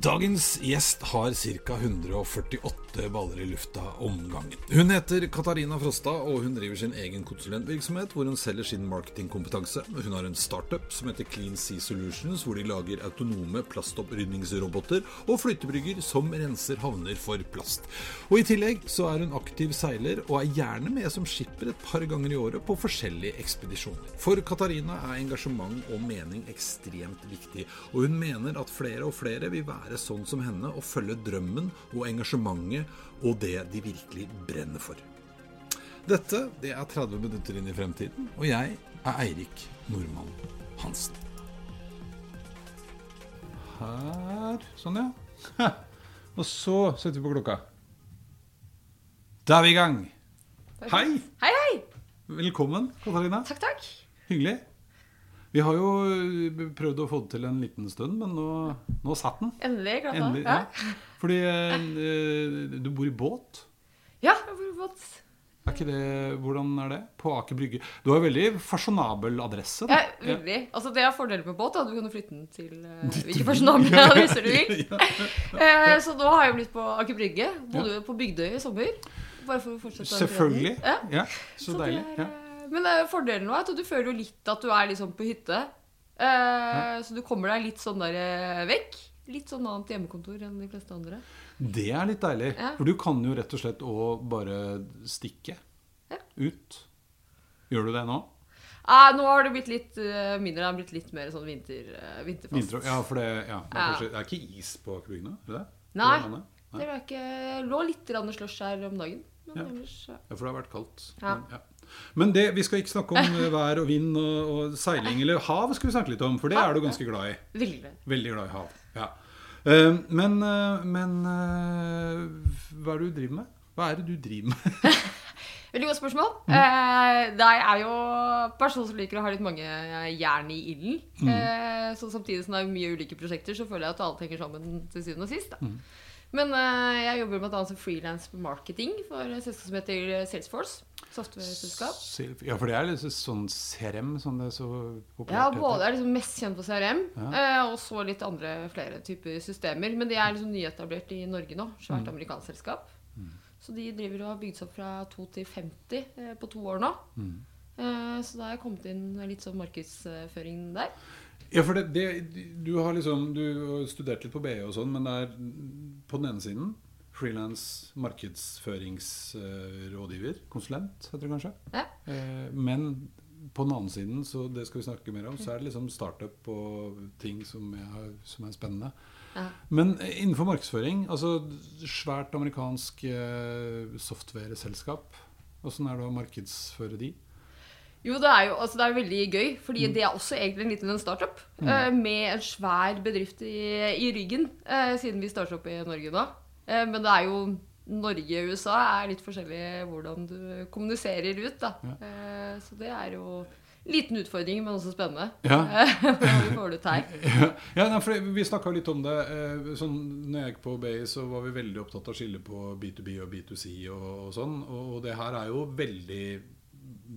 Dagens gjest har ca. 148 baller i lufta om gangen. Hun heter Katarina Frosta, og hun driver sin egen konsulentvirksomhet hvor hun selger sin marketingkompetanse. Hun har en startup som heter Clean Sea Solutions, hvor de lager autonome plastopprydningsroboter og flytebrygger som renser havner for plast. Og I tillegg så er hun aktiv seiler, og er gjerne med som skipper et par ganger i året på forskjellige ekspedisjoner. For Katarina er engasjement og mening ekstremt viktig, og hun mener at flere og flere vil være være sånn som henne og følge drømmen og engasjementet og det de virkelig brenner for. Dette det er 30 minutter inn i fremtiden, og jeg er Eirik Nordmann Hansen. Her. Sånn, ja. Og så setter vi på klokka. Da er vi i gang. Hei! Hei, hei! Velkommen, Katarina. Takk, takk. Hyggelig. Vi har jo eh, prøvd å få det til en liten stund, men nå, nå satt den. Endelig. Klart Endelig, ja. ja. Fordi eh, du bor i båt. ja, jeg bor i båt. Er ikke det, Hvordan er det? På Aker Brygge. Du har veldig fasjonabel adresse. da. Ja, veldig. Altså, det er fordelen med båt. da. Du kan jo flytte den til uh, hvilke fasjonable adresser du vil. Eh, så nå har jeg blitt på Aker Brygge. Bodde på Bygdøy i sommer. Bare for å fortsette Selvfølgelig. Ja. Ja, så, Så det deilig. er, Ja. eh, Men er fordelen nå er at du føler jo litt at du er liksom på hytte. Eh, Så du kommer deg litt sånn der eh, vekk. Litt sånn annet hjemmekontor enn de fleste andre. Det er litt deilig. Ja. For du kan jo rett og slett òg bare stikke Ja. ut. Gjør du det nå? Eh, nå har det blitt litt uh, mindre. Det har blitt litt mer sånn vinter, uh, vinterfast. Vinter, ja, for det, ja, det, er kanskje, det er ikke is på Aker Brygge nå? Er det det? Nei. Det er ikke, lå litt slush her om dagen. Men Ja. ellers ja. Ja, for det har vært kaldt. Ja. Men, ja. Men det, vi skal ikke snakke om eh, vær og vind og, og seiling eller hav, skal vi snakke litt om, for det er du ganske glad i. Veldig. Veldig glad i hav. Ja. Eh, men eh, men eh, hva er det du driver med? Hva er det du driver med? Veldig godt spørsmål. Mm. Eh, jeg er jo person som liker å ha litt mange jern i ilden. Mm. Eh, så samtidig som det er mye ulike prosjekter, så føler jeg at alt henger sammen til syvende og sist. Mm. Men eh, jeg jobber bl.a. som frilans marketing for et selskap som heter Salesforce. Software-selskap. Ja, for det er litt sånn CRM som det er så populært Ja, både er liksom mest kjent på CRM, Ja. eh, og så litt andre flere typer systemer. Men de er liksom nyetablert i Norge nå. Svært Mm. amerikansk selskap. Så de driver og har bygd seg opp fra 2 til 50 eh, på to år nå. Mm. Eh, så da har jeg kommet inn litt sånn markedsføring der. Ja, for det, det, du har liksom Du har studert litt på BI og sånn, men det er på den ene siden frilans markedsføringsrådgiver, konsulent, heter det kanskje. Ja. Eh, Men på den andre siden, så det skal vi snakke mer om, så er det liksom startup og ting som er, som er spennende. Ja. Men innenfor markedsføring, altså svært amerikansk eh, software-selskap, åssen er det å markedsføre de? Jo, det er jo altså det er veldig gøy, fordi Mm. det er også egentlig en liten startup. eh, med en svær bedrift i, i ryggen, siden vi starter opp i Norge nå. Eh, men det er jo Norge og USA er litt forskjellig hvordan du kommuniserer ut, da. Ja. Eh, så det er jo en liten utfordring, men også spennende. Ja. Hvordan vi får det ut her. Ja, ja for Vi snakka litt om det. eh, Sånn, når jeg gikk på BI, så var vi veldig opptatt av å skille på B2B og B2C og, og sånn. Og, og det her er jo veldig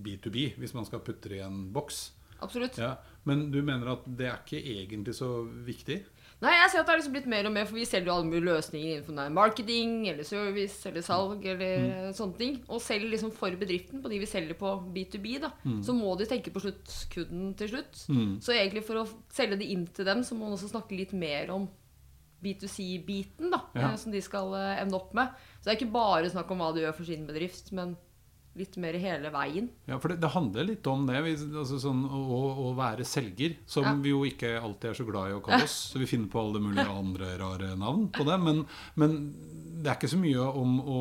B2B, hvis man skal putte det i en boks. Absolutt. Ja, Men du mener at det er ikke egentlig så viktig? Nei, jeg ser at det har liksom blitt mer og mer, for vi selger jo alle mulige løsninger innenfor marketing eller service eller salg eller sånne ting. Og selv liksom for bedriften, på de vi selger på B2B, da, så må de tenke på sluttkunden til slutt. Mm. Så egentlig for å selge det inn til dem, så må man også snakke litt mer om B2C-biten, da, Ja. eh, som de skal eh, ende opp med. Så det er ikke bare snakk om hva de gjør for sin bedrift, men litt mer hele veien. Ja, for det, det handler litt om det. Vi, altså sånn, å, å være selger, som Ja. vi jo ikke alltid er så glad i å kalle oss. Så vi finner på alle mulige andre rare navn på det. Men, men det er ikke så mye om å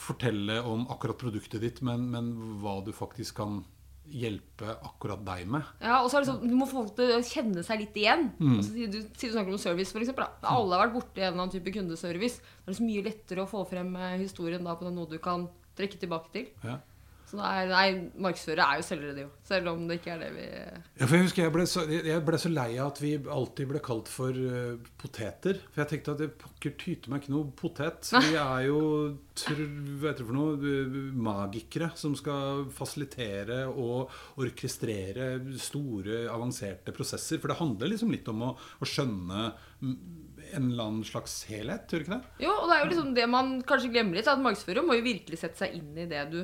fortelle om akkurat produktet ditt, men, men hva du faktisk kan hjelpe akkurat deg med. Ja, og så er det sånn, Du må få folk til å kjenne seg litt igjen. Altså, du, du snakker om service, for eksempel, da. Alle har vært borti en eller annen type kundeservice. Da er det så mye lettere å få frem eh, historien da på noe du kan trekke tilbake til. Ja. Så nei, nei, markedsførere er jo selgere, det jo. Selv om det ikke er det vi Ja, for Jeg husker jeg ble, så, jeg ble så lei av at vi alltid ble kalt for uh, poteter. For jeg tenkte at det pokker tyter meg ikke noe potet. Vi er jo tr, du for noe, eh, magikere som skal fasilitere og orkestrere store, avanserte prosesser. For det handler liksom litt om å, å skjønne en eller annen slags helhet, tror du ikke det? Jo, og det er jo liksom det man kanskje glemmer litt, at markedsfører må jo virkelig sette seg inn i det du,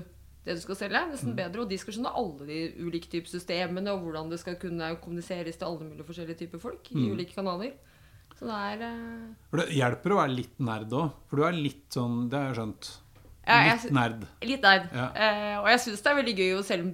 det du skal selge. Nesten bedre, og de skal skjønne alle de ulike typer systemene, og hvordan det skal kunne kommuniseres til alle mulige forskjellige typer folk i ulike kanaler. Så det er uh... For det hjelper å være litt nerd òg. For du er litt sånn Det har jeg skjønt. Ja, jeg Litt nerd. litt nerd. Ja. Uh, og jeg syns det er veldig gøy å selge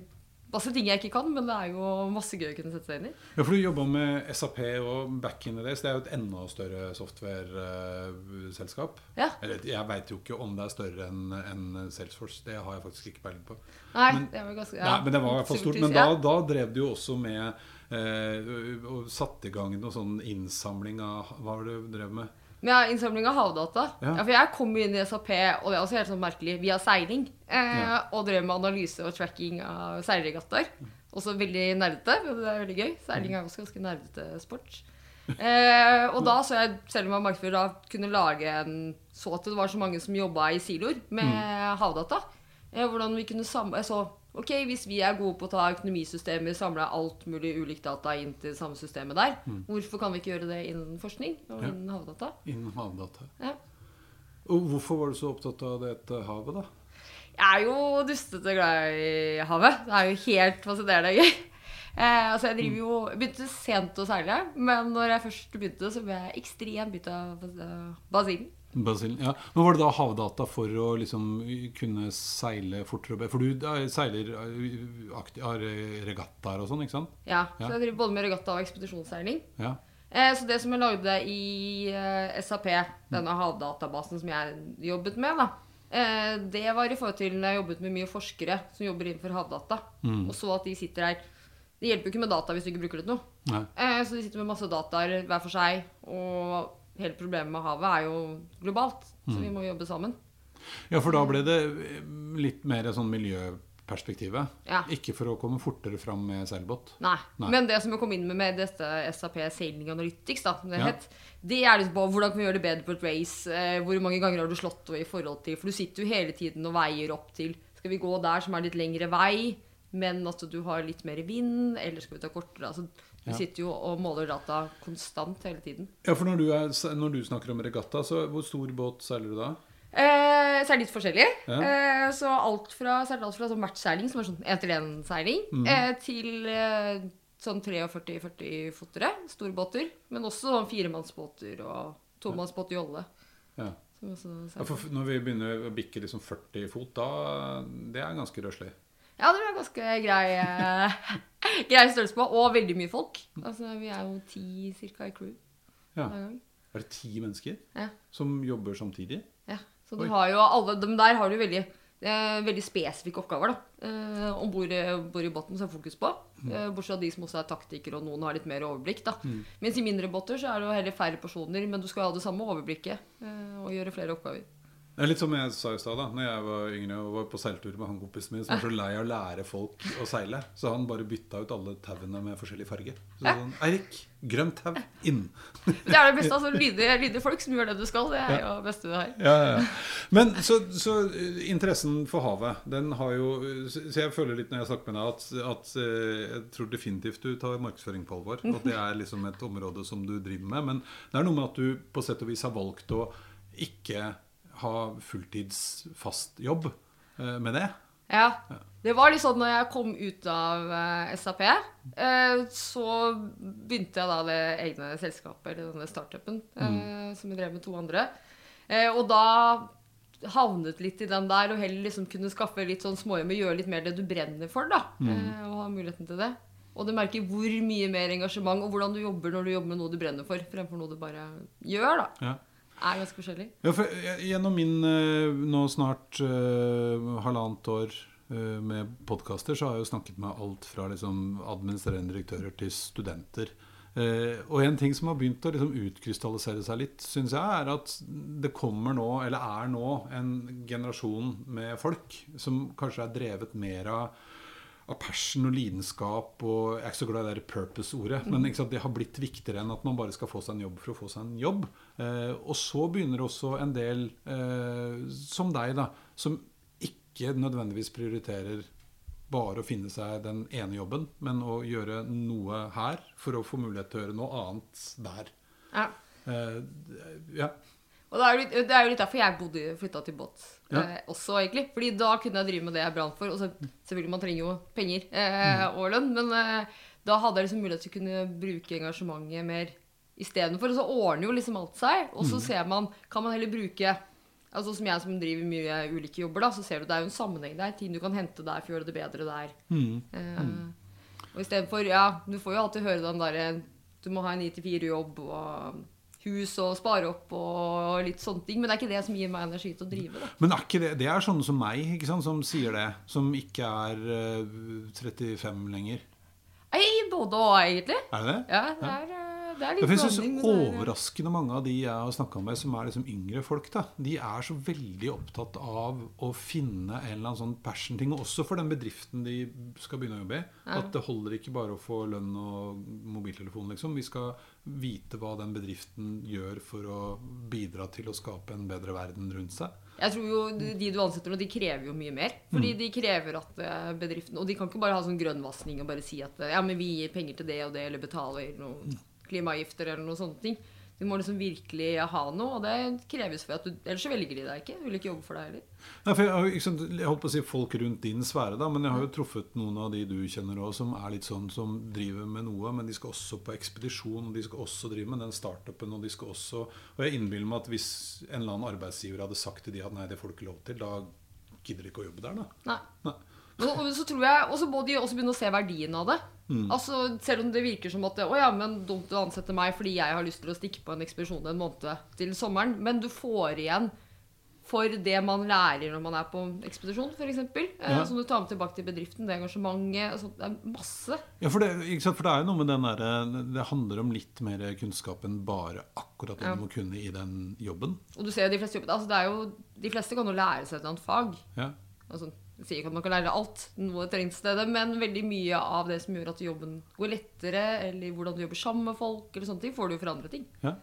masse ting jeg ikke kan, men det er jo masse gøy å kunne sette seg inn i. Ja, for du jobba med SAP og back in the days. Det er jo et enda større software-selskap. Ja. Eller jeg veit jo ikke om det er større enn en Salesforce. Det har jeg faktisk ikke peiling på. Nei, Men- det var ganske Nei, men det var i hvert fall stort. Men da, da drev du jo også med eh, og satte i gang noe sånn innsamling av Hva var det du drev med? Men ja, innsamling av havdata. Ja. Ja. for jeg kom inn i SAP, og det er også helt sånn merkelig, via seiling. Eh, Ja. Og drev med analyse og tracking av seilregattaer. Også veldig nerdete, det er veldig gøy. Seiling er også ganske nerdete sport. Eh, og da så jeg, selv om jeg var markedsfører, da kunne lage en Så at det var så mange som jobba i siloer med havdata. Eh, hvordan vi kunne samle, Jeg så Ok, hvis vi er gode på å ta økonomisystemer, samle alt mulig ulikt data inn til samme systemet der, hvorfor kan vi ikke gjøre det innen forskning og Ja. innen havdata? Innen havdata. Ja. Og hvorfor var du så opptatt av dette havet, da? Jeg er jo dustete glad i havet. Det er jo helt fascinerende gøy. Eh, altså jeg driver jo begynte sent å seile, men når jeg først begynte, så ble jeg ekstremt bitt av eh, basillen. Ja. Men Var det da havdata for å liksom kunne seile fortere? og bedre? For du eh, seiler eh, har regattaer og sånn, ikke sant? Ja, Ja. Så jeg driver både med regatta og ekspedisjonsseiling. Ja. Eh, så det som jeg lagde i eh, SAP, denne havdatabasen som jeg jobbet med, da, eh, det var i forhold til når jeg jobbet med mye forskere som jobber innenfor havdata, Mm. og så at de sitter her Det hjelper jo ikke med data hvis du ikke bruker det til noe. Eh, så de sitter med masse dataer hver for seg, og hele problemet med havet er jo globalt, så vi må jobbe sammen. ja, for da ble det eh, litt mer sånn miljøperspektivet. Ja. Ikke for å komme fortere fram med seilbåt. Nei. Nei. Men det som jeg kom inn med med dette SAP Sailing Analytics, da, det Ja. het, det er liksom på hvordan kan vi gjøre det bedre på et race. Eh, hvor mange ganger har du slått i forhold til For du sitter jo hele tiden og veier opp til Skal vi gå der som er litt lengre vei, men at du har litt mer vind, eller skal vi ta kortere? Altså, du Ja. sitter jo og måler data konstant hele tiden. Ja, for når du, er, når du snakker om regatta, så hvor stor båt seiler du da? Eh, så er det litt forskjellig. Ja. Eh, så alt fra, så alt fra sånn matchseiling, som er sånn én-til-én-seiling, mm. eh, til eh, sånn 43-40-fotere, store båter. Men også sånn firemannsbåter og tomannsbåt jolle. Ja. Ja, for når vi begynner å bikke liksom 40 fot, da Det er ganske røslig. Ja, det var ganske grei, eh, grei størrelse på, og veldig mye folk. Altså, vi er jo ti cirka i crew Ja. hver gang. Er det ti mennesker Ja. som jobber samtidig? Ja, så du Oi. har jo alle De der har du veldig eh, veldig spesifikke oppgaver. da. Eh, Om bord i båten som er fokus på. Eh, bortsett fra de som også er taktikere, og noen har litt mer overblikk. da. Mens i mindre båter så er det jo heller færre personer, men du skal ha det samme overblikket eh, og gjøre flere oppgaver. Det er litt som jeg sa i stad, da når jeg var yngre og var på seiltur med han kompisen min som var så lei av å lære folk å seile. Så han bare bytta ut alle tauene med forskjellig farge. Så sånn, Eirik, grønt tau inn. Det er det beste. altså Lydige, lydige folk som gjør det du skal. Det er jo det beste du har. Ja, ja. Men så, så eh, interessen for havet, den har jo Så så jeg føler litt når jeg snakker med deg, at, at eh, jeg tror definitivt du tar markedsføring på alvor. At det er liksom et område som du driver med. Men det er noe med at du på sett og vis har valgt å ikke ha fulltids fast jobb eh, med det. Ja. Det var litt sånn når jeg kom ut av eh, SAP, eh, så begynte jeg da det egne selskapet, eller denne startupen, eh, som jeg drev med to andre. Eh, og da havnet litt i den der, og heller liksom kunne skaffe litt sånn småjobb gjøre litt mer det du brenner for, da. Eh, og ha muligheten til det. Og du merker hvor mye mer engasjement og hvordan du jobber når du jobber med noe du brenner for, fremfor noe du bare gjør, da. Ja. Er ganske forskjellig. Ja, for Gjennom min eh, nå snart uh, halvannet år eh, med podkaster, så har jeg jo snakket med alt fra liksom, administrerende direktører til studenter. Eh, og en ting som har begynt å liksom, utkrystallisere seg litt, syns jeg, er at det kommer nå, eller er nå, en generasjon med folk som kanskje er drevet mer av av passion og lidenskap og Jeg er ikke så glad i det purpose-ordet, men ikke sant, det har blitt viktigere enn at man bare skal få seg en jobb for å få seg en jobb. Eh, og så begynner også en del eh, som deg, da, som ikke nødvendigvis prioriterer bare å finne seg den ene jobben, men å gjøre noe her for å få mulighet til å gjøre noe annet der. Ja. Eh, ja. Og det er, jo litt, det er jo litt derfor jeg bodde, flytta til båt Ja. eh, også, egentlig. Fordi da kunne jeg drive med det jeg brant for. Og så, selvfølgelig, man trenger jo penger eh, og lønn, men eh, da hadde jeg liksom mulighet til å kunne bruke engasjementet mer istedenfor. Og så ordner jo liksom alt seg, og så ser man Kan man heller bruke Altså Som jeg som driver mye ulike jobber, da, så ser du det er jo en sammenheng der. Ting du kan hente der for å gjøre det bedre der. Eh, og istedenfor Ja, du får jo alltid høre den derre Du må ha en 9-4-jobb og hus og spare opp og litt sånne ting. Men det er ikke det som gir meg energi til å drive. da. Men er ikke det, det er sånne som meg ikke sant, som sier det, som ikke er uh, 35 lenger. Nei, både og, egentlig. Er det det? Ja, det er, eh, det er Ja, litt jeg synes blanding, er- Overraskende mange av de jeg har snakka med, som er liksom yngre folk, da, de er så veldig opptatt av å finne en eller annen sånn passion-ting. Også for den bedriften de skal begynne å jobbe i. At det holder ikke bare å få lønn og mobiltelefon, liksom. Vi skal vite hva den bedriften gjør for å bidra til å skape en bedre verden rundt seg. Jeg tror jo de du ansetter nå, de krever jo mye mer. Fordi de krever at eh, bedriften Og de kan ikke bare ha sånn grønnvasking og bare si at eh, ja, men vi gir penger til det og det, eller betaler noen klimaavgifter eller noen sånne ting. Du må liksom virkelig ha noe, og det kreves for at du Ellers så velger de deg ikke. Du vil ikke jobbe for deg heller. Ja, for jeg, har sant, jeg holdt på å si folk rundt din sfære, da, men jeg har jo truffet noen av de du kjenner òg, som er litt sånn som driver med noe, men de skal også på ekspedisjon, og de skal også drive med den startupen, og de skal også Og jeg innbiller meg at hvis en eller annen arbeidsgiver hadde sagt til de at nei, det får du ikke lov til, da gidder de ikke å jobbe der, da. Nei. Nei. Og så tror jeg, Og så må de også begynne å se verdien av det. Altså, Selv om det virker som at det, å ja, men dumt å ansette meg fordi jeg har lyst til å stikke på en ekspedisjon en måned til sommeren. Men du får igjen for det man lærer når man er på ekspedisjon, f.eks. Eh, Ja. Som du tar med tilbake til bedriften. Det engasjementet. Altså, det er masse. Ja, for det, for det er jo noe med den derre Det handler om litt mer kunnskap enn bare akkurat det Ja. du må kunne i den jobben. Og du ser jo de fleste jobber, altså jo, de fleste kan jo lære seg et eller annet fag. Ja. Altså, sier ikke at man kan lære alt, noe trengs det, men veldig mye av det som gjør at jobben går lettere, eller hvordan du jobber sammen med folk, eller sånne ting, får du jo for andre ting. Ja.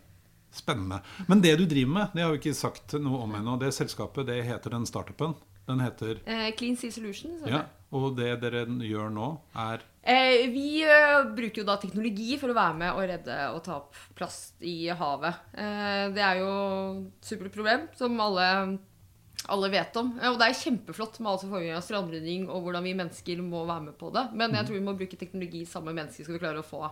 Spennende. Men det du driver med, det har vi ikke sagt noe om ennå. Det selskapet, det heter den startupen. Den heter Eh, Clean Sea Solutions. Ja. Og det dere gjør nå, er Eh, vi eh, bruker jo da teknologi for å være med og redde og ta opp plast i havet. Eh, det er jo et supert problem som alle, alle vet om. Og det er kjempeflott med alt som foregår av strandrydding og hvordan vi mennesker må være med på det. Men jeg tror vi må bruke teknologi sammen med mennesker skal vi klare å få,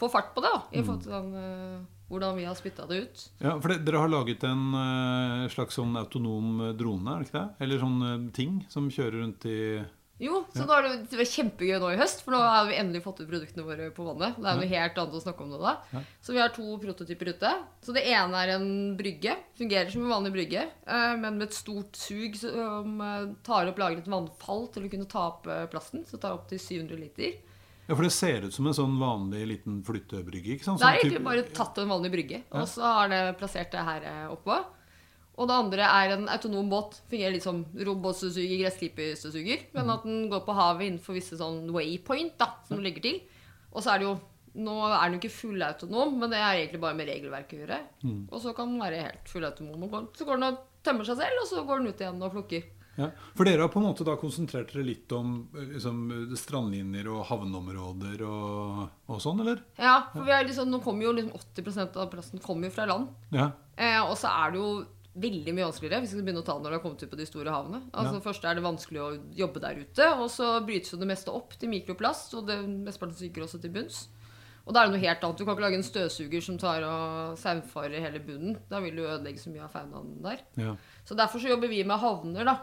få fart på det. da, I forhold til den, eh, hvordan vi har spytta det ut. Ja, for det, Dere har laget en eh, slags sånn autonom drone, er det ikke det? Eller sånn eh, ting som kjører rundt i Jo, så er det, det var kjempegøy nå i høst, for nå har vi endelig fått ut produktene våre på vannet. Det er noe helt annet å snakke om det da. Ja. Så vi har to prototyper ute. Så det ene er en brygge. Fungerer som en vanlig brygge, eh, men med et stort sug som eh, tar opp lagret vannfall til å kunne ta opp plasten. Så det tar opp til 700 liter. Ja, For det ser ut som en sånn vanlig liten flyttebrygge? ikke sant? Det er Sånn egentlig bare tatt en vanlig brygge, Ja. og så har det plassert det her eh, oppå. Og det andre er en autonom båt. Fungerer litt som robotstøvsuger, gressklipperstøvsuger. Men at den går på havet innenfor visse sånn waypoint da, som du legger til. Og så er det jo Nå er den jo ikke fullautonom, men det er egentlig bare med regelverket å gjøre. Mm. Og så kan den være helt fullautonom. og Så går den og tømmer seg selv, og så går den ut igjen og plukker. Ja, For dere har på en måte da konsentrert dere litt om eh, liksom, strandlinjer og havneområder og, og sånn, eller? Ja, for vi liksom, nå kommer jo liksom 80% av plassen kommer jo fra land. Ja. Eh, og så er det jo veldig mye vanskeligere hvis vi skal begynne å ta det når det har kommet ut på de store havene. Altså Ja. Først er det vanskelig å jobbe der ute, og så brytes jo det meste opp til mikroplast, og det mesteparten synker også til bunns. Og da er det noe helt annet. Du kan ikke lage en støvsuger som tar og saumfarer hele bunnen. Da vil du ødelegge så mye av faunaen der. Ja. Så derfor så jobber vi med havner, da.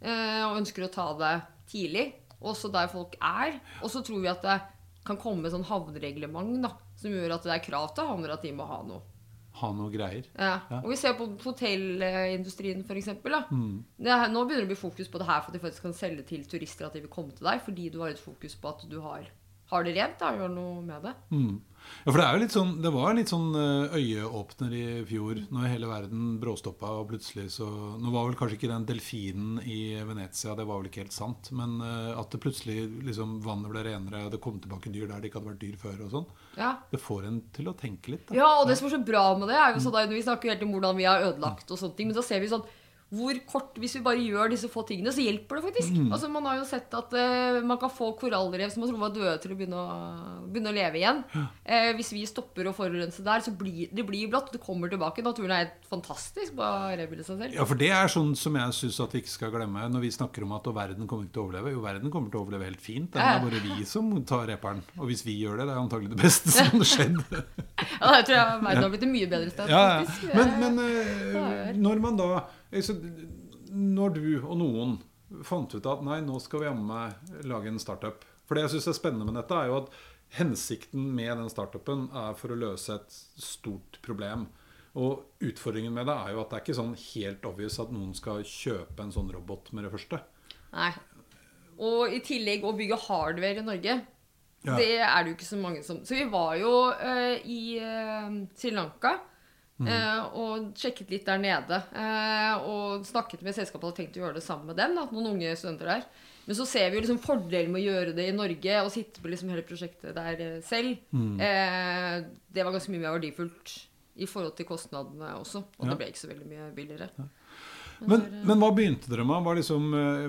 eh, Og ønsker å ta det tidlig. Også der folk er. Og så tror vi at det kan komme sånn havnereglement da, som gjør at det er krav til havner at de må ha noe. Ha noe greier. Ja. Ja. Og vi ser på hotellindustrien f.eks. Mm. Nå begynner det å bli fokus på det her for at de faktisk kan selge til turister at de vil komme til deg, fordi du har et fokus på at du har, har det rent. da, Gjør noe med det. Mm. Ja, for det er jo litt sånn Det var litt sånn eh, øyeåpner i fjor, når hele verden bråstoppa, og plutselig så Nå var vel kanskje ikke den delfinen i Venezia, det var vel ikke helt sant, men eh, at det plutselig liksom vannet ble renere, det kom tilbake dyr der det ikke hadde vært dyr før og sånn. Ja. Det får en til å tenke litt. Da. Ja, og det som er så bra med det, er jo sånn da, Vi snakker helt om hvordan vi har ødelagt og sånne ting, men da ser vi sånn hvor kort, Hvis vi bare gjør disse få tingene, så hjelper det faktisk. Altså Man har jo sett at uh, man kan få korallrev som man tror var døde, til å begynne å, begynne å leve igjen. Uh, hvis vi stopper å forurense der, så blir det blir blått. Det kommer tilbake. Naturen er helt fantastisk på å seg selv. Ja, for det er sånn som jeg syns at vi ikke skal glemme når vi snakker om at verden kommer ikke til å overleve. Jo, verden kommer til å overleve helt fint. Det er bare vi som tar reperen. Og hvis vi gjør det, det er antagelig det beste som har skjedd. Ja, jeg tror jeg verden har blitt et mye bedre sted. Ja, ja. Men, men eh, når man da Når du og noen fant ut at nei, nå skal vi jammen lage en startup For det jeg syns er spennende med dette, er jo at hensikten med den startupen er for å løse et stort problem. Og utfordringen med det er jo at det er ikke sånn helt obvious at noen skal kjøpe en sånn robot med det første. Nei. Og i tillegg å bygge hardware i Norge. Ja. Det er det jo ikke så mange som Så vi var jo uh, i uh, Sri Lanka eh, og sjekket litt der nede. eh, og snakket med selskapet og hadde tenkt å gjøre det sammen med dem. Da, noen unge studenter der. Men så ser vi jo liksom fordelen med å gjøre det i Norge og sitte på liksom hele prosjektet der eh, selv. Eh, det var ganske mye mer verdifullt i forhold til kostnadene også. Og Ja. det ble ikke så veldig mye billigere. Men, men hva begynte dere med? Var, liksom, eh,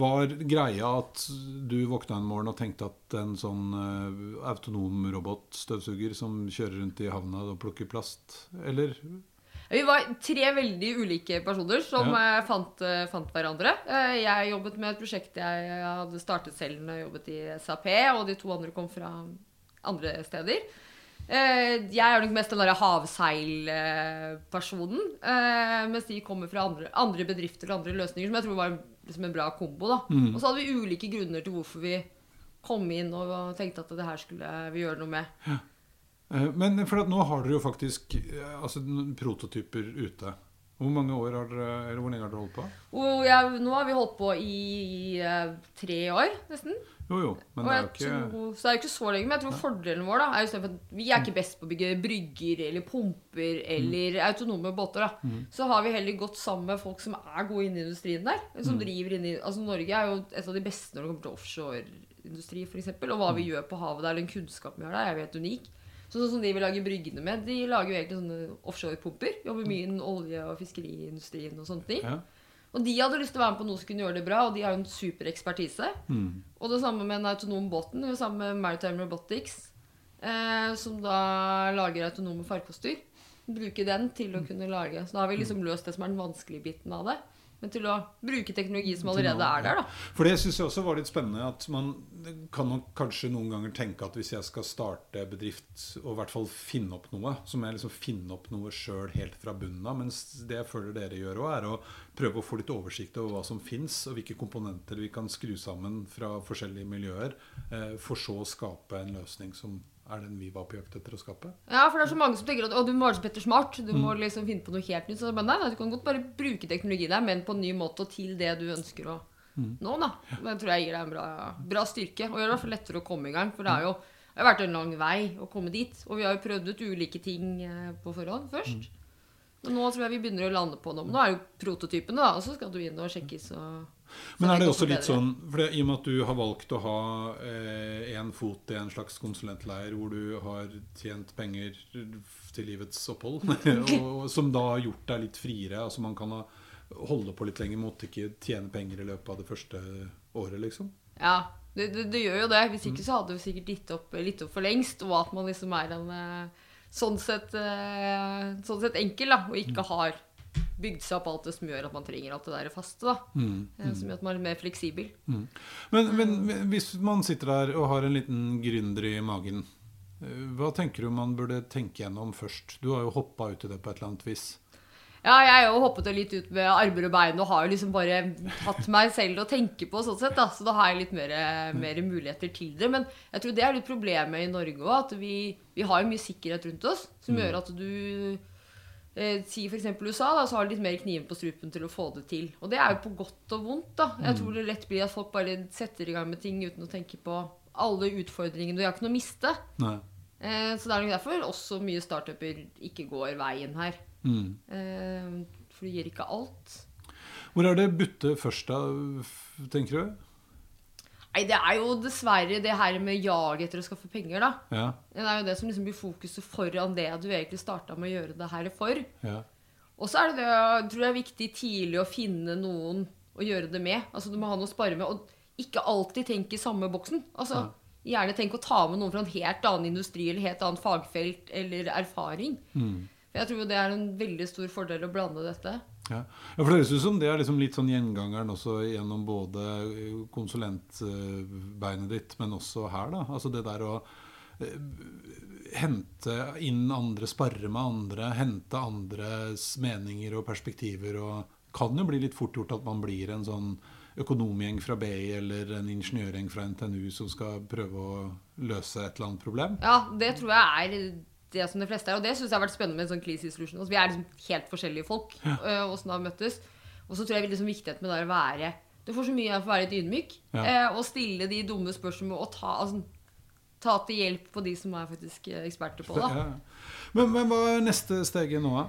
var greia at du våkna en morgen og tenkte at en sånn eh, autonom robotstøvsuger som kjører rundt i havna og plukker plast, eller? Vi var tre veldig ulike personer som Ja. eh, fant, fant hverandre. Jeg jobbet med et prosjekt jeg hadde startet selv når jeg jobbet i SAP, og de to andre kom fra andre steder. Eh, Jeg er nok mest den derre havseilpersonen, eh, mens de kommer fra andre, andre bedrifter og andre løsninger, som jeg tror var liksom en bra kombo. Mm. Og så hadde vi ulike grunner til hvorfor vi kom inn og tenkte at det her skulle vi gjøre noe med. Eh, Men for at nå har dere jo faktisk altså, prototyper ute. Hvor mange år har dere, eller hvor lenge har dere holdt på? Oh, ja, nå har vi holdt på i i tre år, nesten. Jo, jo, men det er jo ikke tror, så det er jo ikke så lenge, men jeg tror fordelen vår da, er jo at vi er ikke best på å bygge brygger eller pumper eller autonome båter. da. Så har vi heller gått sammen med folk som er gode inne i industrien der. Som driver inn i, altså Norge er jo et av de beste når det kommer til offshoreindustri f.eks. Og hva vi gjør på havet der, den kunnskapen vi har der, er jo helt unik. Så sånn som de vil lage bryggene med, de lager jo egentlig sånne offshorepumper. Jobber mye innen olje- og fiskeriindustrien og sånne ting. ja. Og de hadde lyst til å være med på noe som kunne gjøre det bra, og de har jo en super ekspertise. Mm. Og det samme med den autonome båten. Det samme med Maritime Robotics, eh, som da lager autonome farkoster. Bruke den til å kunne lage Så da har vi liksom løst det som er den vanskelige biten av det. Men til å bruke teknologi som allerede er der, da. For det syns jeg også var litt spennende. At man kan nok kanskje noen ganger tenke at hvis jeg skal starte bedrift, og i hvert fall finne opp noe, så må jeg liksom finne opp noe sjøl helt fra bunnen av. Mens det jeg føler dere gjør òg, er å prøve å få litt oversikt over hva som fins, og hvilke komponenter vi kan skru sammen fra forskjellige miljøer, eh, for så å skape en løsning som er den vi var på jakt etter å skape. Ja, for det er så mange som tenker at du må være så Petter Smart. Du må liksom finne på noe helt nytt. Så, men nei, du kan godt bare bruke teknologi der, men på en ny måte og til det du ønsker å nå. da. Det tror jeg gir deg en bra, bra styrke. Og gjør det i hvert fall lettere å komme i gang. For det jo det har vært en lang vei å komme dit. Og vi har jo prøvd ut ulike ting eh, på forhånd først. Men nå tror jeg vi begynner å lande på noe. Nå er jo prototypene, da. Og så skal du inn og sjekkes og Men er det også litt sånn for det, I og med at du har valgt å ha eh, en fot i en slags konsulentleir hvor du har tjent penger til livets opphold, og, som da har gjort deg litt friere Altså man kan ha, holde på litt lenger, mot ikke tjene penger i løpet av det første året, liksom. Ja, det, det, det gjør jo det. Hvis ikke så hadde vi sikkert gitt opp, litt opp for lengst. Og at man liksom er en eh, sånn sett, eh, sånn sett enkel, da. Og ikke har bygd seg opp alt det som gjør at man trenger alt det der faste. da. Mm. mm. Som gjør at man er mer fleksibel. Men, men hvis man sitter der og har en liten gründer i magen Eh, Hva tenker du man burde tenke gjennom først? Du har jo hoppa ut i det på et eller annet vis. Ja, jeg har jo hoppet litt ut med armer og bein og har jo liksom bare hatt meg selv å tenke på. sånn sett da, Så da har jeg litt mer, mer muligheter til det. Men jeg tror det er litt problemet i Norge òg. At vi, vi har jo mye sikkerhet rundt oss som gjør at du eh, Si f.eks. USA, da, så har de litt mer kniven på strupen til å få det til. Og det er jo på godt og vondt. da. Jeg tror det lett blir at folk bare setter i gang med ting uten å tenke på alle utfordringene. Du har ikke noe å miste. Nei. Eh, så det er nok derfor også mye startuper ikke går veien her. Mm. Eh, for du gir ikke alt. Hvor er det butte først, da, tenker du? Nei, det er jo dessverre det her med jaget etter å skaffe penger, da. Ja. Det er jo det som liksom blir fokuset foran det du egentlig starta med å gjøre det her for. ja. Og så er det det jeg tror det er viktig tidlig å finne noen å gjøre det med. Altså Du må ha noe å spare med. Og ikke alltid tenk i samme boksen. Altså Gjerne tenk å ta med noen fra en helt annen industri eller helt annet fagfelt eller erfaring. Mm. For Jeg tror det er en veldig stor fordel å blande dette. Ja. for det høres ut som det er liksom litt sånn gjengangeren også gjennom både eh, konsulentbeinet ditt, men også her, da. Altså det der å eh, hente inn andre, sparre med andre, hente andres meninger og perspektiver. og kan jo bli litt fort gjort at man blir en sånn økonomgjeng fra BI eller en ingeniørgjeng fra NTNU som skal prøve å løse et eller annet problem. Ja, det tror jeg er det som de fleste er. Og det syns jeg har vært spennende med en sånn Cleese Solution. Altså, vi er liksom helt forskjellige folk. øh, Åssen det har møttes. Og så tror jeg liksom viktigheten med det er å være Du får så mye av å være litt ydmyk. Ja. Eh, og stille de dumme spørsmålene og ta, altså, ta til hjelp på de som er faktisk eh, eksperter på det. Ja. Men, men hva er neste steget nå, da?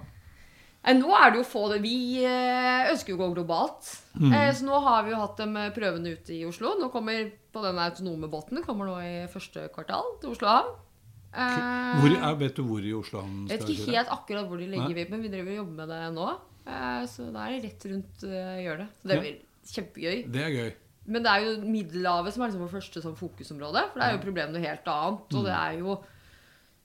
Nå er det jo få det Vi ønsker jo å gå globalt. Mm. så nå har vi jo hatt dem prøvende ute i Oslo. Nå kommer på den autonome båten. Kommer nå i første kvartal til Oslo havn. Eh, Hvor, er, vet du hvor i Oslo han jeg vet ikke helt akkurat hvor de legger VIP, men vi driver og jobber med det nå. Eh, så da er det rett rundt uh, hjørnet. Så det Ja. kjempegøy. Det er gøy. Men det er jo Middelhavet som er liksom vårt første sånn fokusområde. For det er jo problemet noe helt annet. Mm. Og det er jo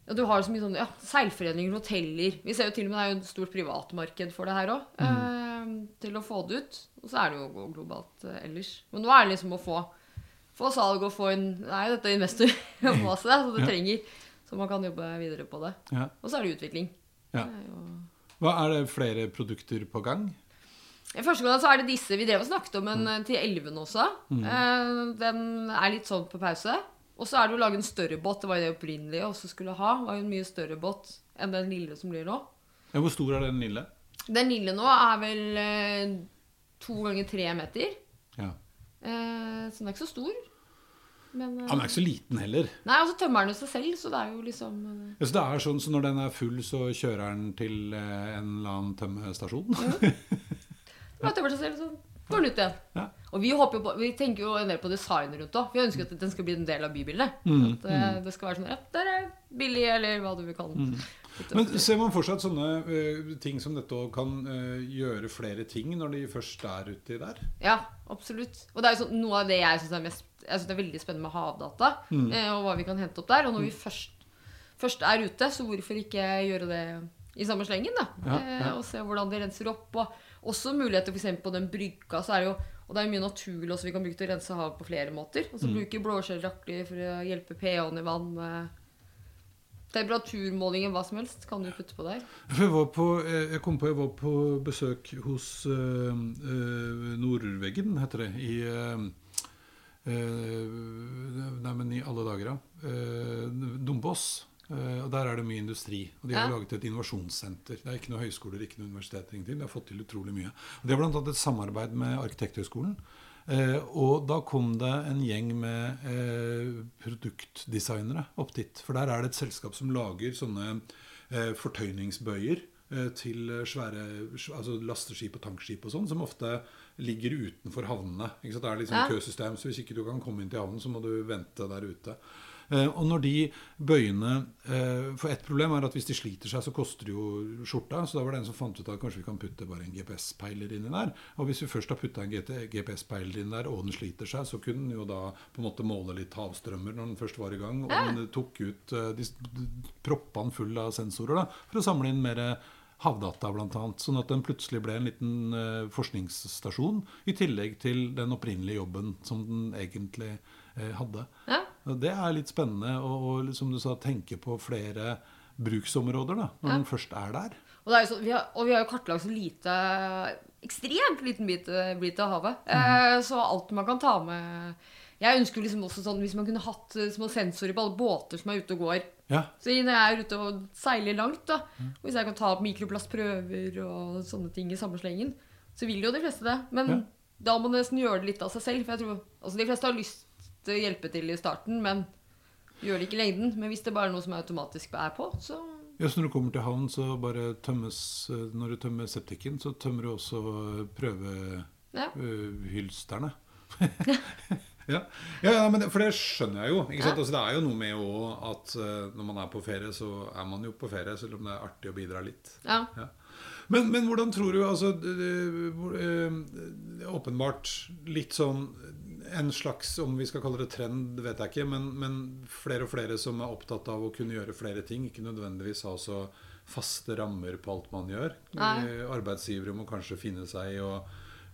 ja, Du har så mye sånn ja, seilforeninger, hoteller Vi ser jo til og med det er jo et stort privatmarked for det her òg. Mm. Eh, til å få det ut. Og så er det jo gå globalt eh, ellers. Men nå er det liksom å få, få salg og få er jo dette investorfase, så det Ja. trenger. Så man kan jobbe videre på det. Ja. Og så er det utvikling. Ja. Det er jo Hva Er det flere produkter på gang? I første gang så er det disse vi drev og snakket om en mm. til elven også. Eh, den er litt sånn på pause. Og så er det å lage en større båt. Det var jo det opprinnelige også skulle ha. var jo en mye større båt enn den lille som blir nå. Ja, hvor stor er den lille? Den lille nå er vel eh, to ganger tre meter. Ja. Eh, så den er ikke så stor. Men eh, Han er ikke så liten heller. Nei, og så tømmer den jo seg selv, så det er jo liksom eh, Ja, Så det er sånn, så Når den er full, så kjører den til eh, en eller annen tømmestasjon? Bare tømmer seg selv, så går den ut igjen. Ja. Og vi, på, vi tenker jo en del på design rundt òg. Vi ønsker at den skal bli en del av bybildet. Mm, At mm. det skal være sånn Ja, der er billig, eller hva du vil kalle det. Men ser man fortsatt sånne uh, ting som dette også kan uh, gjøre flere ting når de først er uti der? Ja, absolutt. Og det er jo sånn, noe av det jeg syns er mest Jeg synes det er veldig spennende med havdata, Mm. eh, og hva vi kan hente opp der. Og når vi først, først er ute, så hvorfor ikke gjøre det i samme slengen, da? Ja, Eh, ja. og se hvordan de renser opp. Og også muligheter f.eks. på den brygga, så er det jo og det er mye naturlig også vi kan bruke til å rense havet på flere måter. Og Mm. så bruke blåskjellrakler for å hjelpe pH-en i vann. Temperaturmålingen, hva som helst, kan du putte på der. Jeg, var på, eh, jeg kom på jeg var på besøk hos øh, øh, Nordveggen, heter det, i eh, eh, Nei, men i alle dager, da. Uh, Dombås. Eh, og Der er det mye industri. Og De har Ja. laget et innovasjonssenter. Det er ikke noen høyskoler, ikke noe universiteter. ingenting. De har fått til utrolig mye. Og De har annet et samarbeid med Arkitekthøgskolen. Eh, og da kom det en gjeng med eh, produktdesignere opp dit. For der er det et selskap som lager sånne eh, fortøyningsbøyer eh, til eh, svære altså lasteskip og tankskip og sånn, som ofte ligger utenfor havnene. Det er liksom Ja. køsystem, så hvis ikke du kan komme inn til havnen, så må du vente der ute. Eh, og når de bøyene eh, For ett problem er at hvis de sliter seg, så koster det jo skjorta. Så da var det en som fant ut at kanskje vi kan putte bare en GPS-peiler inni der. Og hvis vi først har putta en GPS-peiler inn der, og den sliter seg, så kunne den jo da på en måte måle litt havstrømmer når den først var i gang. Og den tok ut eh, De proppa den full av sensorer da, for å samle inn mer havdata, annet, Sånn at den plutselig ble en liten eh, forskningsstasjon, i tillegg til den opprinnelige jobben som den egentlig eh, hadde. Ja. Det er litt spennende å som du sa, tenke på flere bruksområder da, når Ja. den først er der. Og, det er så, vi har, og vi har jo kartlagt så lite Ekstremt liten bit, bit av havet. Mm. Eh, så alt man kan ta med Jeg ønsker liksom også sånn hvis man kunne hatt eh, små sensorer på alle båter som er ute og går. Ja, Så når jeg er ute og seiler langt, da, og hvis jeg kan ta opp mikroplastprøver og sånne ting i samme slengen, så vil jo de fleste det. Men Ja. da må man nesten gjøre det litt av seg selv. For jeg tror, altså De fleste har lyst til å hjelpe til i starten, men gjør det ikke i lengden. Men hvis det bare er noe som er automatisk er på, så Ja, så når du kommer til havn, så bare tømmes Når du tømmer septikken, så tømmer du også prøvehylsterne. ja. ja, ja, men det, for det skjønner jeg jo. Ja. Altså, det er jo noe med også at eh, når man er på ferie, så er man jo på ferie, selv om det er artig å bidra litt. ja. Ja. Men, men hvordan tror du altså, eh, Åpenbart litt sånn en slags, om vi skal kalle det trend, vet jeg ikke, men, men flere og flere som er opptatt av å kunne gjøre flere ting. Ikke nødvendigvis ha så faste rammer på alt man gjør. Nei. Eh, Arbeidsgivere må kanskje finne seg i å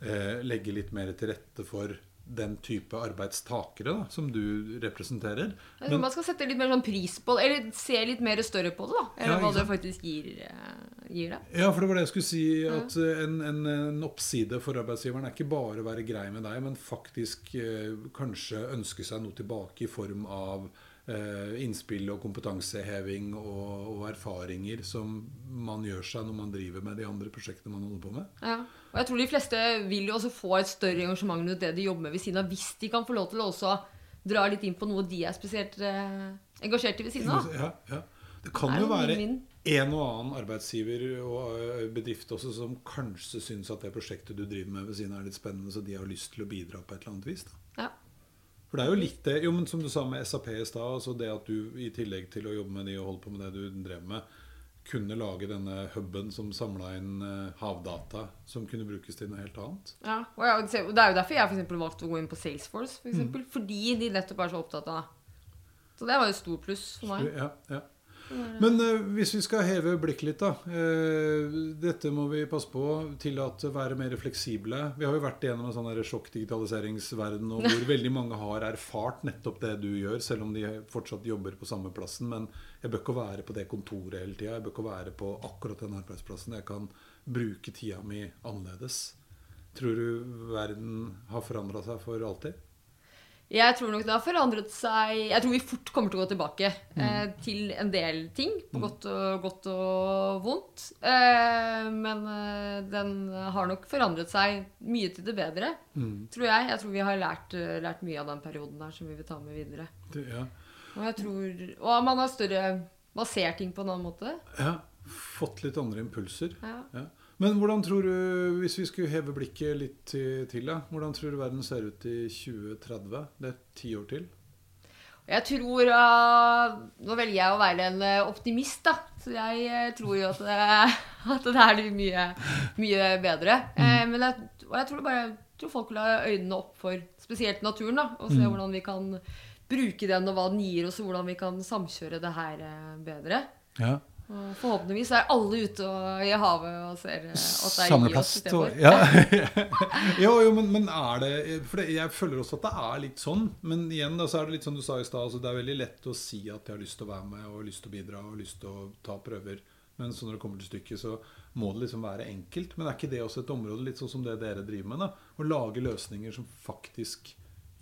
eh, legge litt mer til rette for den type arbeidstakere da, som du representerer. Tror man skal sette litt mer sånn pris på det, eller se litt mer større på det, da. Eller Ja, hva det faktisk gir, eh, gir deg. Ja, for det var det jeg skulle si. At eh, en, en, en oppside for arbeidsgiveren er ikke bare å være grei med deg, men faktisk eh, kanskje ønske seg noe tilbake i form av innspill og kompetanseheving og, og erfaringer som man gjør seg når man driver med de andre prosjektene man holder på med. Ja. Og jeg tror de fleste vil jo også få et større engasjement rundt det de jobber med ved siden av, hvis de kan få lov til å også dra litt inn på noe de er spesielt eh, engasjert i ved siden av. Ja, ja. Det kan jo være en og annen arbeidsgiver og bedrift også som kanskje syns at det prosjektet du driver med ved siden av er litt spennende, så de har lyst til å bidra på et eller annet vis. da. Ja. For det er jo litt det, jo, men som du sa med SAP i stad, altså det at du i tillegg til å jobbe med de og holde på med det du drev med, kunne lage denne huben som samla inn eh, havdata som kunne brukes til noe helt annet. Ja, og det er jo derfor jeg for valgte å gå inn på Salesforce. For Mm. eksempel, Fordi de nettopp er så opptatt av det. Så det var jo stor stort pluss for meg. Ja, ja. Men eh, hvis vi skal heve blikket litt, da. eh, dette må vi passe på. Tillate være mer fleksible. Vi har jo vært igjennom en sånn sjokk-digitaliseringsverden og hvor veldig mange har erfart nettopp det du gjør, selv om de fortsatt jobber på samme plassen. Men jeg bør ikke være på det kontoret hele tida. Jeg bør ikke være på akkurat den arbeidsplassen. Jeg kan bruke tida mi annerledes. Tror du verden har forandra seg for alltid? Jeg tror nok det har forandret seg Jeg tror vi fort kommer til å gå tilbake Mm. eh, til en del ting. På godt, og, godt og vondt. Eh, men eh, den har nok forandret seg mye til det bedre, Mm. tror jeg. Jeg tror vi har lært, eh, lært mye av den perioden her som vi vil ta med videre. Det, ja. Og jeg tror Og man har større Man ser ting på en annen måte. ja. Fått litt andre impulser. Ja. Ja. Men hvordan tror du, hvis vi skulle heve blikket litt til, til deg, hvordan tror du verden ser ut i 2030? Det er ti år til. Jeg tror uh, Nå velger jeg å være en uh, optimist, da. Så jeg uh, tror jo at det, at det er mye, mye bedre. Eh, men jeg, og jeg tror bare jeg tror folk vil ha øynene opp for spesielt naturen. da, Og se hvordan vi kan bruke den, og hva den gir oss, og hvordan vi kan samkjøre det her eh, bedre. Ja. Og forhåpentligvis er alle ute og, i havet og ser at det er i oss og istedenfor. ja. jo, jo, men, men er det For det, jeg føler også at det er litt sånn. Men igjen da, så er det litt som du sa i stad. Altså, det er veldig lett å si at jeg har lyst til å være med og lyst til å bidra og lyst til å ta prøver. Men så når det kommer til stykket, så må det liksom være enkelt. Men er ikke det også et område litt sånn som det dere driver med? da? Å lage løsninger som faktisk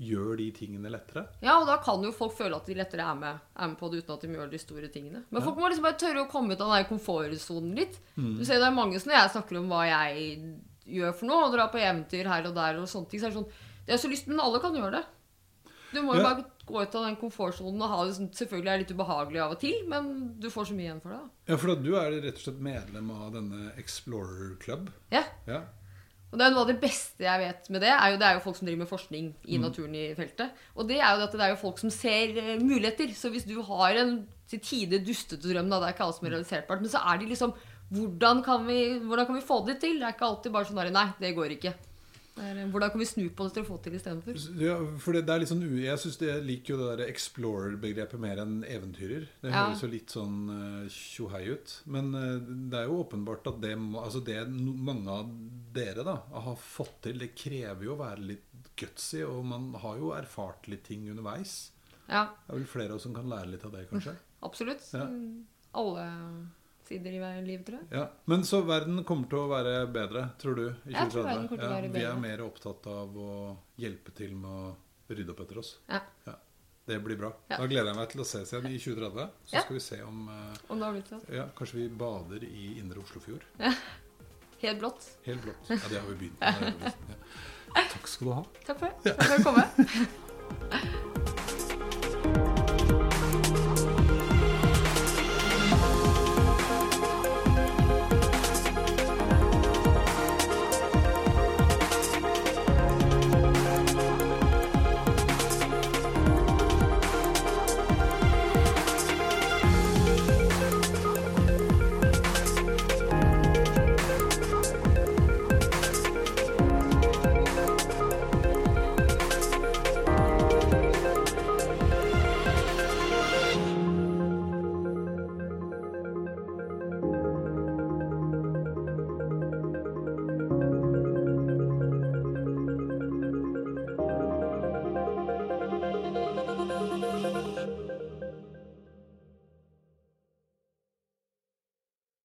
gjør de tingene lettere? Ja, og da kan jo folk føle at de lettere er med, er med på det uten at de gjør de store tingene. Men folk må liksom bare tørre å komme ut av den komfortsonen litt. Mm. Du ser det er mange som når jeg snakker om hva jeg gjør for noe, og drar på eventyr her og der og sånne ting, så er det sånn Det er så lyst, men alle kan gjøre det. Du må jo Ja. bare gå ut av den komfortsonen og ha det som Selvfølgelig er litt ubehagelig av og til, men du får så mye igjen for det. Ja, for da, du er rett og slett medlem av denne Explorer Club. Ja. Ja. Og det er Noe av det beste jeg vet med det, er jo, det er jo folk som driver med forskning i Mm. naturen i feltet. Og det er jo at det er jo folk som ser eh, muligheter. Så hvis du har en til tider dustete drøm, da, det er ikke alle som er realiserbart, men så er de liksom hvordan kan, vi, hvordan kan vi få det til? Det er ikke alltid bare sånn Nei, det går ikke. Er, eh, hvordan kan vi snu på det til å få til istedenfor? Ja, for det, det er litt sånn, Jeg synes det, jeg liker jo det der explorer-begrepet mer enn eventyrer. Det Ja. høres jo litt sånn uh, tjohei ut. Men uh, det er jo åpenbart at det, altså det mange av dere da har fått til, det krever jo å være litt gutsy. Og man har jo erfart litt ting underveis. Ja, Det er vel flere av oss som kan lære litt av det, kanskje. absolutt. Ja. Alle sider i livet, tror jeg. Ja, Men så verden kommer til å være bedre, tror du? i Jeg tror verden kommer til å være bedre. Vi er mer opptatt av å hjelpe til med å rydde opp etter oss. Ja. Det blir bra. Ja. Da gleder jeg meg til å ses igjen i 2030. Så Ja. skal vi se om eh, Og nå har blitt sånn. ja, Kanskje vi bader i indre Oslofjord. Helt blått. Helt blått. Ja, det har vi begynt med. Ja. Takk skal du ha. Takk for det. Takk for å komme.